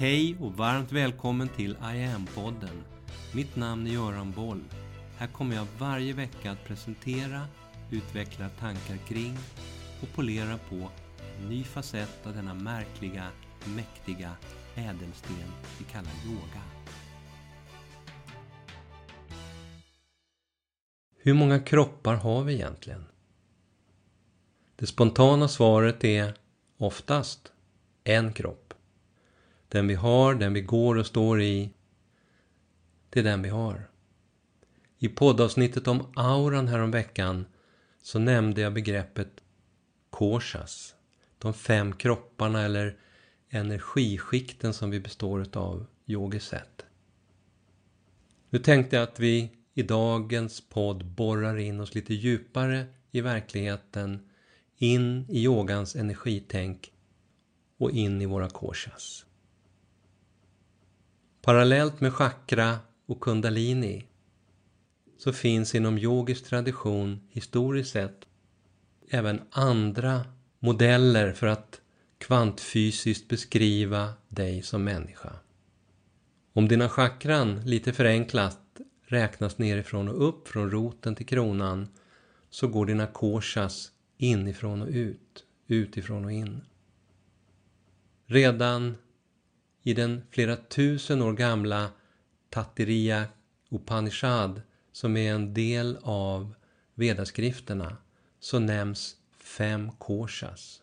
Hej och varmt välkommen till I am-podden. Mitt namn är Göran Boll. Här kommer jag varje vecka att presentera, utveckla tankar kring och polera på en ny facett av denna märkliga, mäktiga ädelsten vi kallar yoga. Hur många kroppar har vi egentligen? Det spontana svaret är oftast en kropp. Den vi har, den vi går och står i, det är den vi har. I poddavsnittet om auran häromveckan så nämnde jag begreppet koshas. De fem kropparna eller energiskikten som vi består utav yogiskt Nu tänkte jag att vi i dagens podd borrar in oss lite djupare i verkligheten, in i yogans energitänk och in i våra koshas. Parallellt med chakra och kundalini så finns inom yogisk tradition historiskt sett även andra modeller för att kvantfysiskt beskriva dig som människa. Om dina chakran, lite förenklat, räknas nerifrån och upp från roten till kronan så går dina koshas inifrån och ut, utifrån och in. Redan i den flera tusen år gamla Tatiriya Upanishad som är en del av vedaskrifterna så nämns fem koshas.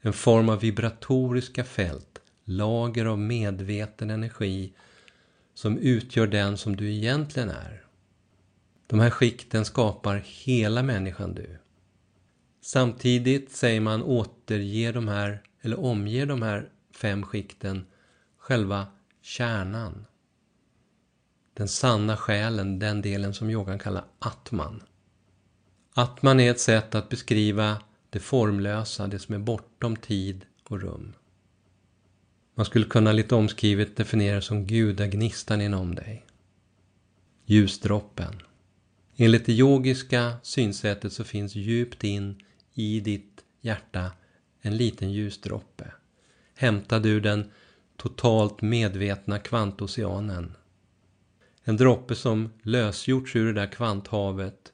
En form av vibratoriska fält, lager av medveten energi som utgör den som du egentligen är. De här skikten skapar hela människan du. Samtidigt säger man återger de här, eller omger de här fem skikten själva kärnan. Den sanna själen, den delen som yogan kallar atman. Atman är ett sätt att beskriva det formlösa, det som är bortom tid och rum. Man skulle kunna lite omskrivet definiera som gudagnistan inom dig. Ljusdroppen. Enligt det yogiska synsättet så finns djupt in i ditt hjärta en liten ljusdroppe. Hämtad ur den totalt medvetna kvantoceanen. En droppe som lösgjorts ur det där kvanthavet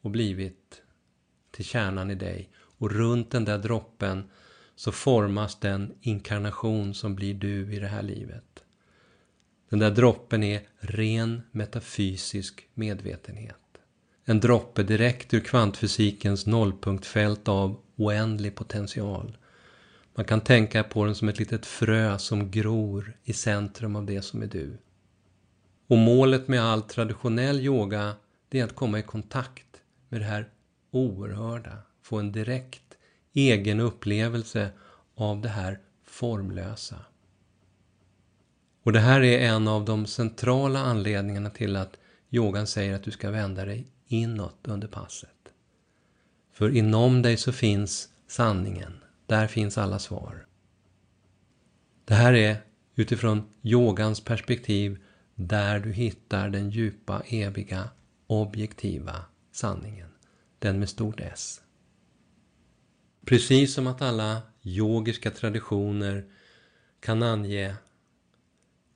och blivit till kärnan i dig. Och runt den där droppen så formas den inkarnation som blir du i det här livet. Den där droppen är ren metafysisk medvetenhet. En droppe direkt ur kvantfysikens nollpunktfält av oändlig potential. Man kan tänka på den som ett litet frö som gror i centrum av det som är du. Och målet med all traditionell yoga det är att komma i kontakt med det här oerhörda. Få en direkt egen upplevelse av det här formlösa. Och det här är en av de centrala anledningarna till att yogan säger att du ska vända dig inåt under passet. För inom dig så finns sanningen. Där finns alla svar. Det här är utifrån yogans perspektiv där du hittar den djupa, eviga, objektiva sanningen. Den med stort S. Precis som att alla yogiska traditioner kan ange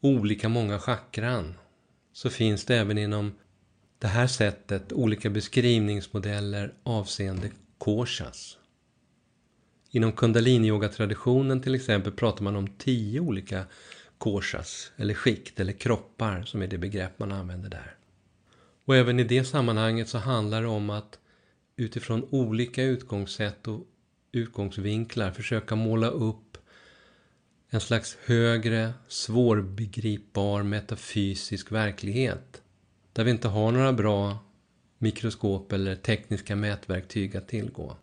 olika många chakran så finns det även inom det här sättet olika beskrivningsmodeller avseende koshas. Inom kundaliniyoga-traditionen till exempel pratar man om tio olika koshas, eller skikt, eller kroppar som är det begrepp man använder där. Och även i det sammanhanget så handlar det om att utifrån olika utgångssätt och utgångsvinklar försöka måla upp en slags högre, svårbegripbar metafysisk verklighet. Där vi inte har några bra mikroskop eller tekniska mätverktyg att tillgå.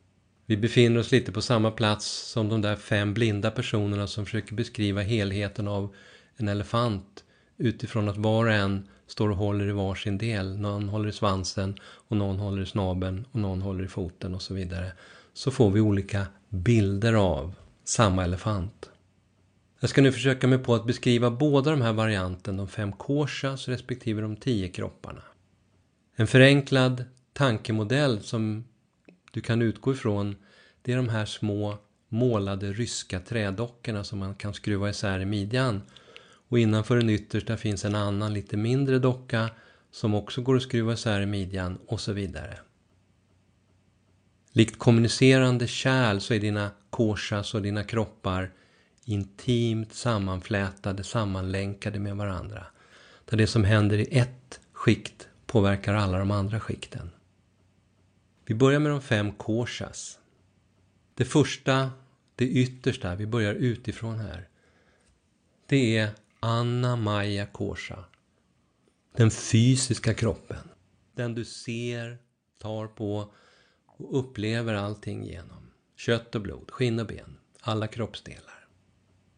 Vi befinner oss lite på samma plats som de där fem blinda personerna som försöker beskriva helheten av en elefant utifrån att var och en står och håller i varsin del. Någon håller i svansen och någon håller i snabeln och någon håller i foten och så vidare. Så får vi olika bilder av samma elefant. Jag ska nu försöka mig på att beskriva båda de här varianterna, de fem koshas respektive de tio kropparna. En förenklad tankemodell som du kan utgå ifrån det är de här små målade ryska trädockorna som man kan skruva isär i midjan Och innanför den yttersta finns en annan lite mindre docka som också går att skruva isär i midjan och så vidare. Likt kommunicerande kärl så är dina korsas och dina kroppar intimt sammanflätade, sammanlänkade med varandra. Där det som händer i ett skikt påverkar alla de andra skikten. Vi börjar med de fem koshas. Det första, det yttersta, vi börjar utifrån här. Det är Anna Maja Kosha. Den fysiska kroppen. Den du ser, tar på och upplever allting genom. Kött och blod, skinn och ben, alla kroppsdelar.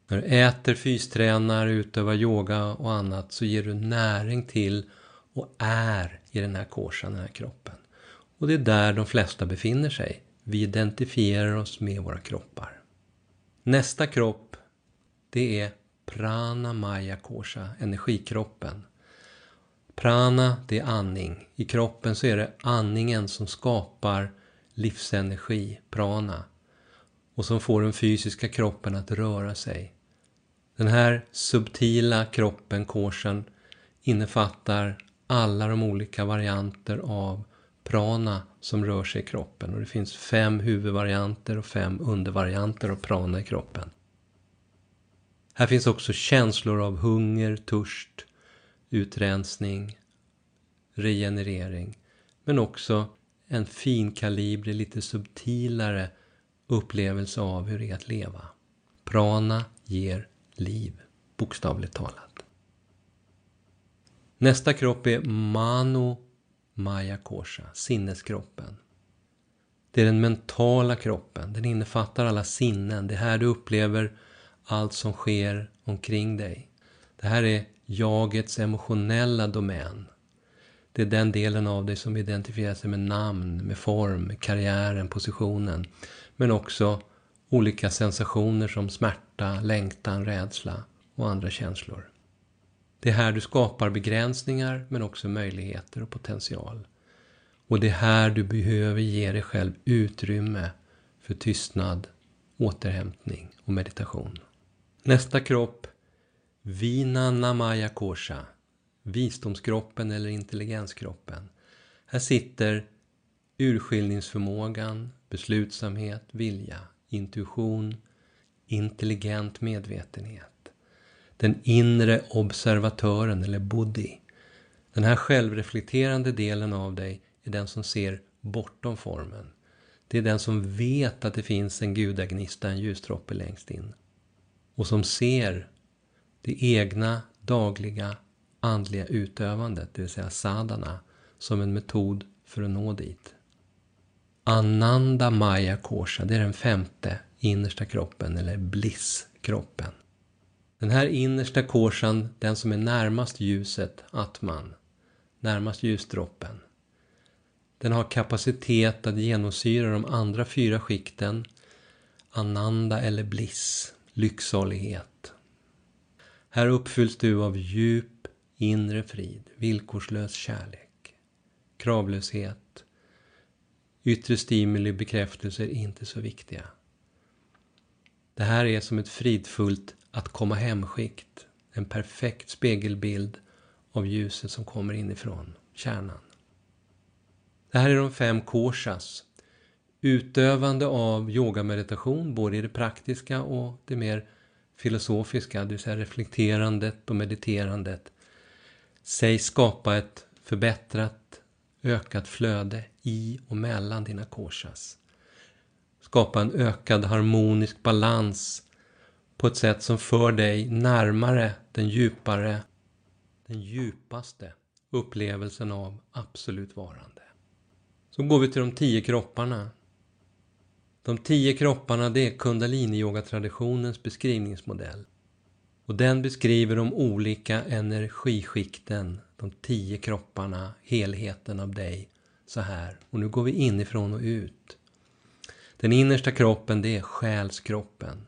När du äter, fystränar, utövar yoga och annat så ger du näring till och är i den här koshan, den här kroppen. Och det är där de flesta befinner sig. Vi identifierar oss med våra kroppar. Nästa kropp, det är Prana Maya Kosha, energikroppen. Prana, det är andning. I kroppen så är det andningen som skapar livsenergi, prana, och som får den fysiska kroppen att röra sig. Den här subtila kroppen, korsen, innefattar alla de olika varianter av prana som rör sig i kroppen. Och det finns fem huvudvarianter och fem undervarianter av prana i kroppen. Här finns också känslor av hunger, törst, utrensning, regenerering. Men också en finkalibrig, lite subtilare upplevelse av hur det är att leva. Prana ger liv, bokstavligt talat. Nästa kropp är mano, Maya Kosha, sinneskroppen. Det är den mentala kroppen, den innefattar alla sinnen. Det är här du upplever allt som sker omkring dig. Det här är jagets emotionella domän. Det är den delen av dig som identifierar sig med namn, med form, med karriären, positionen. Men också olika sensationer som smärta, längtan, rädsla och andra känslor. Det är här du skapar begränsningar men också möjligheter och potential. Och det är här du behöver ge dig själv utrymme för tystnad, återhämtning och meditation. Nästa kropp, Vina Namaya Kosha, visdomskroppen eller intelligenskroppen. Här sitter urskiljningsförmågan, beslutsamhet, vilja, intuition, intelligent medvetenhet. Den inre observatören eller buddhi. Den här självreflekterande delen av dig är den som ser bortom formen. Det är den som vet att det finns en gudagnista, en ljusdroppe längst in. Och som ser det egna dagliga andliga utövandet, det vill säga sadhana, som en metod för att nå dit. Ananda Maya Kosha, det är den femte innersta kroppen, eller blisskroppen. Den här innersta koshan, den som är närmast ljuset, atman, närmast ljusdroppen. Den har kapacitet att genomsyra de andra fyra skikten, ananda eller bliss, lycksalighet. Här uppfylls du av djup inre frid, villkorslös kärlek, kravlöshet, yttre stimuli, bekräftelser inte så viktiga. Det här är som ett fridfullt att komma hemskikt, en perfekt spegelbild av ljuset som kommer inifrån kärnan. Det här är de fem koshas. Utövande av yogameditation, både i det praktiska och det mer filosofiska, det vill säga reflekterandet och mediterandet, sägs skapa ett förbättrat, ökat flöde i och mellan dina koshas. Skapa en ökad harmonisk balans på ett sätt som för dig närmare den djupare, den djupaste upplevelsen av absolut varande. Så går vi till de tio kropparna. De tio kropparna det är kundaliniyogatraditionens beskrivningsmodell. Och den beskriver de olika energiskikten, de tio kropparna, helheten av dig så här. Och nu går vi inifrån och ut. Den innersta kroppen det är själskroppen.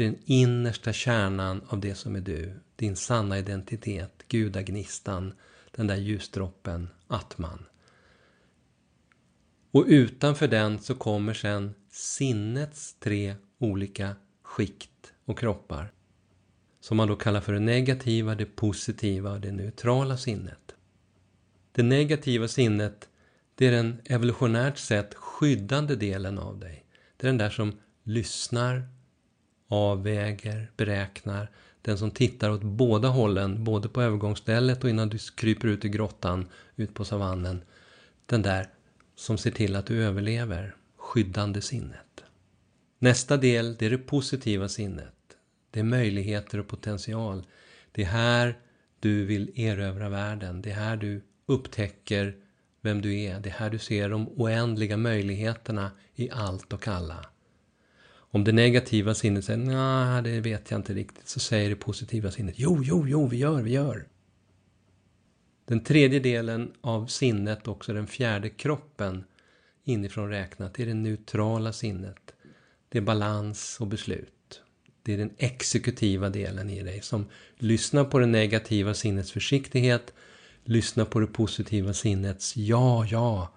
Det är den innersta kärnan av det som är du. Din sanna identitet, gudagnistan, den där ljusdroppen, atman. Och utanför den så kommer sen sinnets tre olika skikt och kroppar. som man då kallar för det negativa, det positiva och det neutrala sinnet. Det negativa sinnet, det är den evolutionärt sett skyddande delen av dig. Det är den där som lyssnar, avväger, beräknar. Den som tittar åt båda hållen, både på övergångsstället och innan du kryper ut i grottan, ut på savannen. Den där som ser till att du överlever, skyddande sinnet. Nästa del, det är det positiva sinnet. Det är möjligheter och potential. Det är här du vill erövra världen. Det är här du upptäcker vem du är. Det är här du ser de oändliga möjligheterna i allt och alla. Om det negativa sinnet säger nej, det vet jag inte riktigt, så säger det positiva sinnet jo, jo, jo, vi gör, vi gör. Den tredje delen av sinnet, också den fjärde kroppen, inifrån räknat, det är det neutrala sinnet. Det är balans och beslut. Det är den exekutiva delen i dig som lyssnar på det negativa sinnets försiktighet, lyssnar på det positiva sinnets ja, ja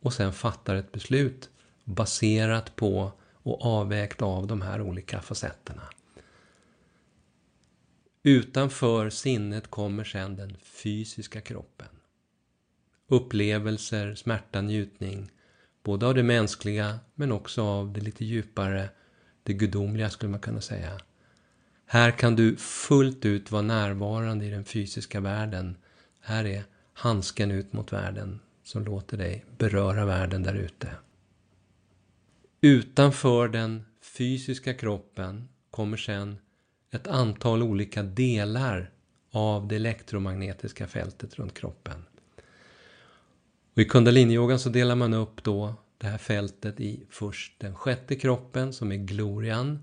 och sen fattar ett beslut baserat på och avvägt av de här olika facetterna. Utanför sinnet kommer sedan den fysiska kroppen. Upplevelser, smärta, njutning, både av det mänskliga men också av det lite djupare, det gudomliga skulle man kunna säga. Här kan du fullt ut vara närvarande i den fysiska världen. Här är handsken ut mot världen som låter dig beröra världen där ute. Utanför den fysiska kroppen kommer sedan ett antal olika delar av det elektromagnetiska fältet runt kroppen. Och I kundaliniyogan så delar man upp då det här fältet i först den sjätte kroppen som är glorian.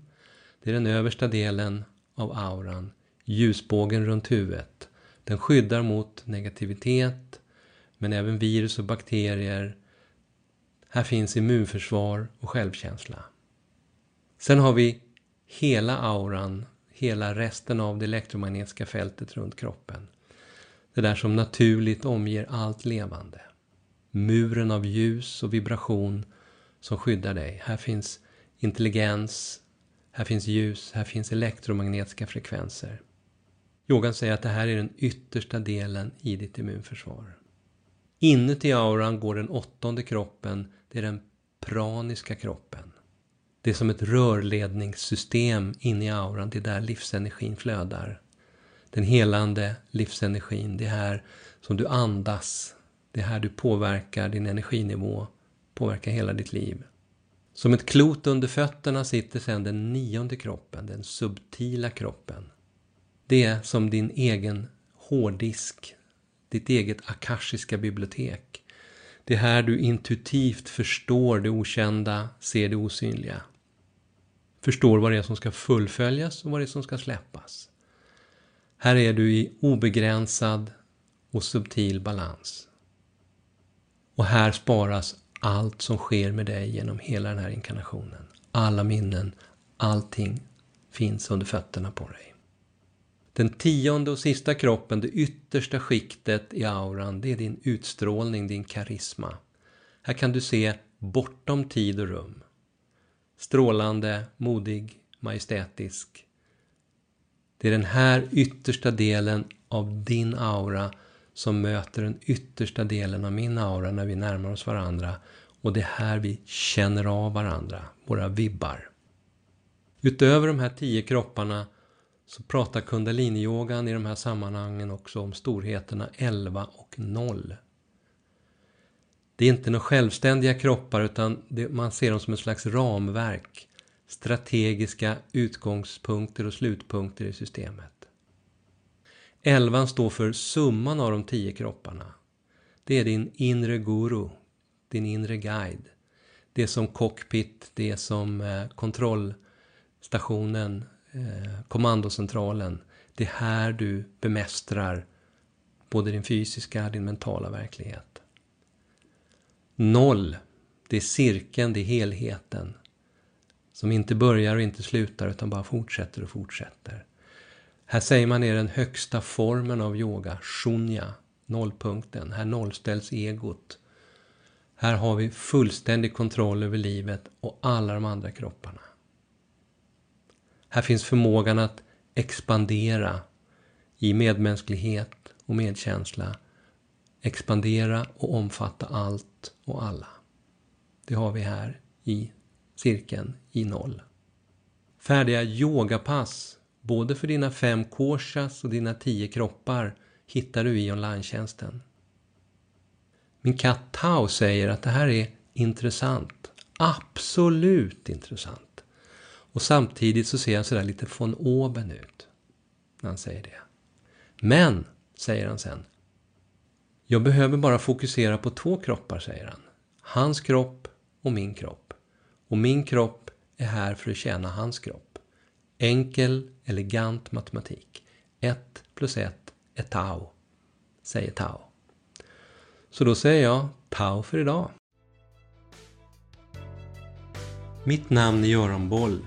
Det är den översta delen av auran, ljusbågen runt huvudet. Den skyddar mot negativitet, men även virus och bakterier. Här finns immunförsvar och självkänsla. Sen har vi hela auran, hela resten av det elektromagnetiska fältet runt kroppen. Det där som naturligt omger allt levande. Muren av ljus och vibration som skyddar dig. Här finns intelligens, här finns ljus, här finns elektromagnetiska frekvenser. Yogan säger att det här är den yttersta delen i ditt immunförsvar. Inuti auran går den åttonde kroppen, det är den praniska kroppen. Det är som ett rörledningssystem inne i auran, det är där livsenergin flödar. Den helande livsenergin, det är här som du andas, det är här du påverkar din energinivå, påverkar hela ditt liv. Som ett klot under fötterna sitter sedan den nionde kroppen, den subtila kroppen. Det är som din egen hårddisk, ditt eget akashiska bibliotek. Det är här du intuitivt förstår det okända, ser det osynliga. Förstår vad det är som ska fullföljas och vad det är som ska släppas. Här är du i obegränsad och subtil balans. Och här sparas allt som sker med dig genom hela den här inkarnationen. Alla minnen, allting finns under fötterna på dig. Den tionde och sista kroppen, det yttersta skiktet i auran, det är din utstrålning, din karisma. Här kan du se bortom tid och rum. Strålande, modig, majestätisk. Det är den här yttersta delen av din aura som möter den yttersta delen av min aura när vi närmar oss varandra. Och det är här vi känner av varandra, våra vibbar. Utöver de här tio kropparna så pratar kundaliniyogan i de här sammanhangen också om storheterna 11 och 0. Det är inte några självständiga kroppar utan det, man ser dem som ett slags ramverk. Strategiska utgångspunkter och slutpunkter i systemet. Elvan står för summan av de tio kropparna. Det är din inre guru, din inre guide. Det är som cockpit, det är som eh, kontrollstationen, Eh, kommandocentralen. Det är här du bemästrar både din fysiska och din mentala verklighet. Noll, det är cirkeln, det är helheten. Som inte börjar och inte slutar utan bara fortsätter och fortsätter. Här säger man är den högsta formen av yoga, shunya, nollpunkten. Här nollställs egot. Här har vi fullständig kontroll över livet och alla de andra kropparna. Här finns förmågan att expandera i medmänsklighet och medkänsla. Expandera och omfatta allt och alla. Det har vi här i cirkeln i noll. Färdiga yogapass, både för dina fem koshas och dina tio kroppar, hittar du i online-tjänsten. Min katt Tao säger att det här är intressant. Absolut intressant. Och samtidigt så ser han sådär lite von oben ut. När han säger det. Men, säger han sen. Jag behöver bara fokusera på två kroppar, säger han. Hans kropp och min kropp. Och min kropp är här för att tjäna hans kropp. Enkel, elegant matematik. Ett plus ett är tau, säger Tau. Så då säger jag Tau för idag. Mitt namn är Göran Boll.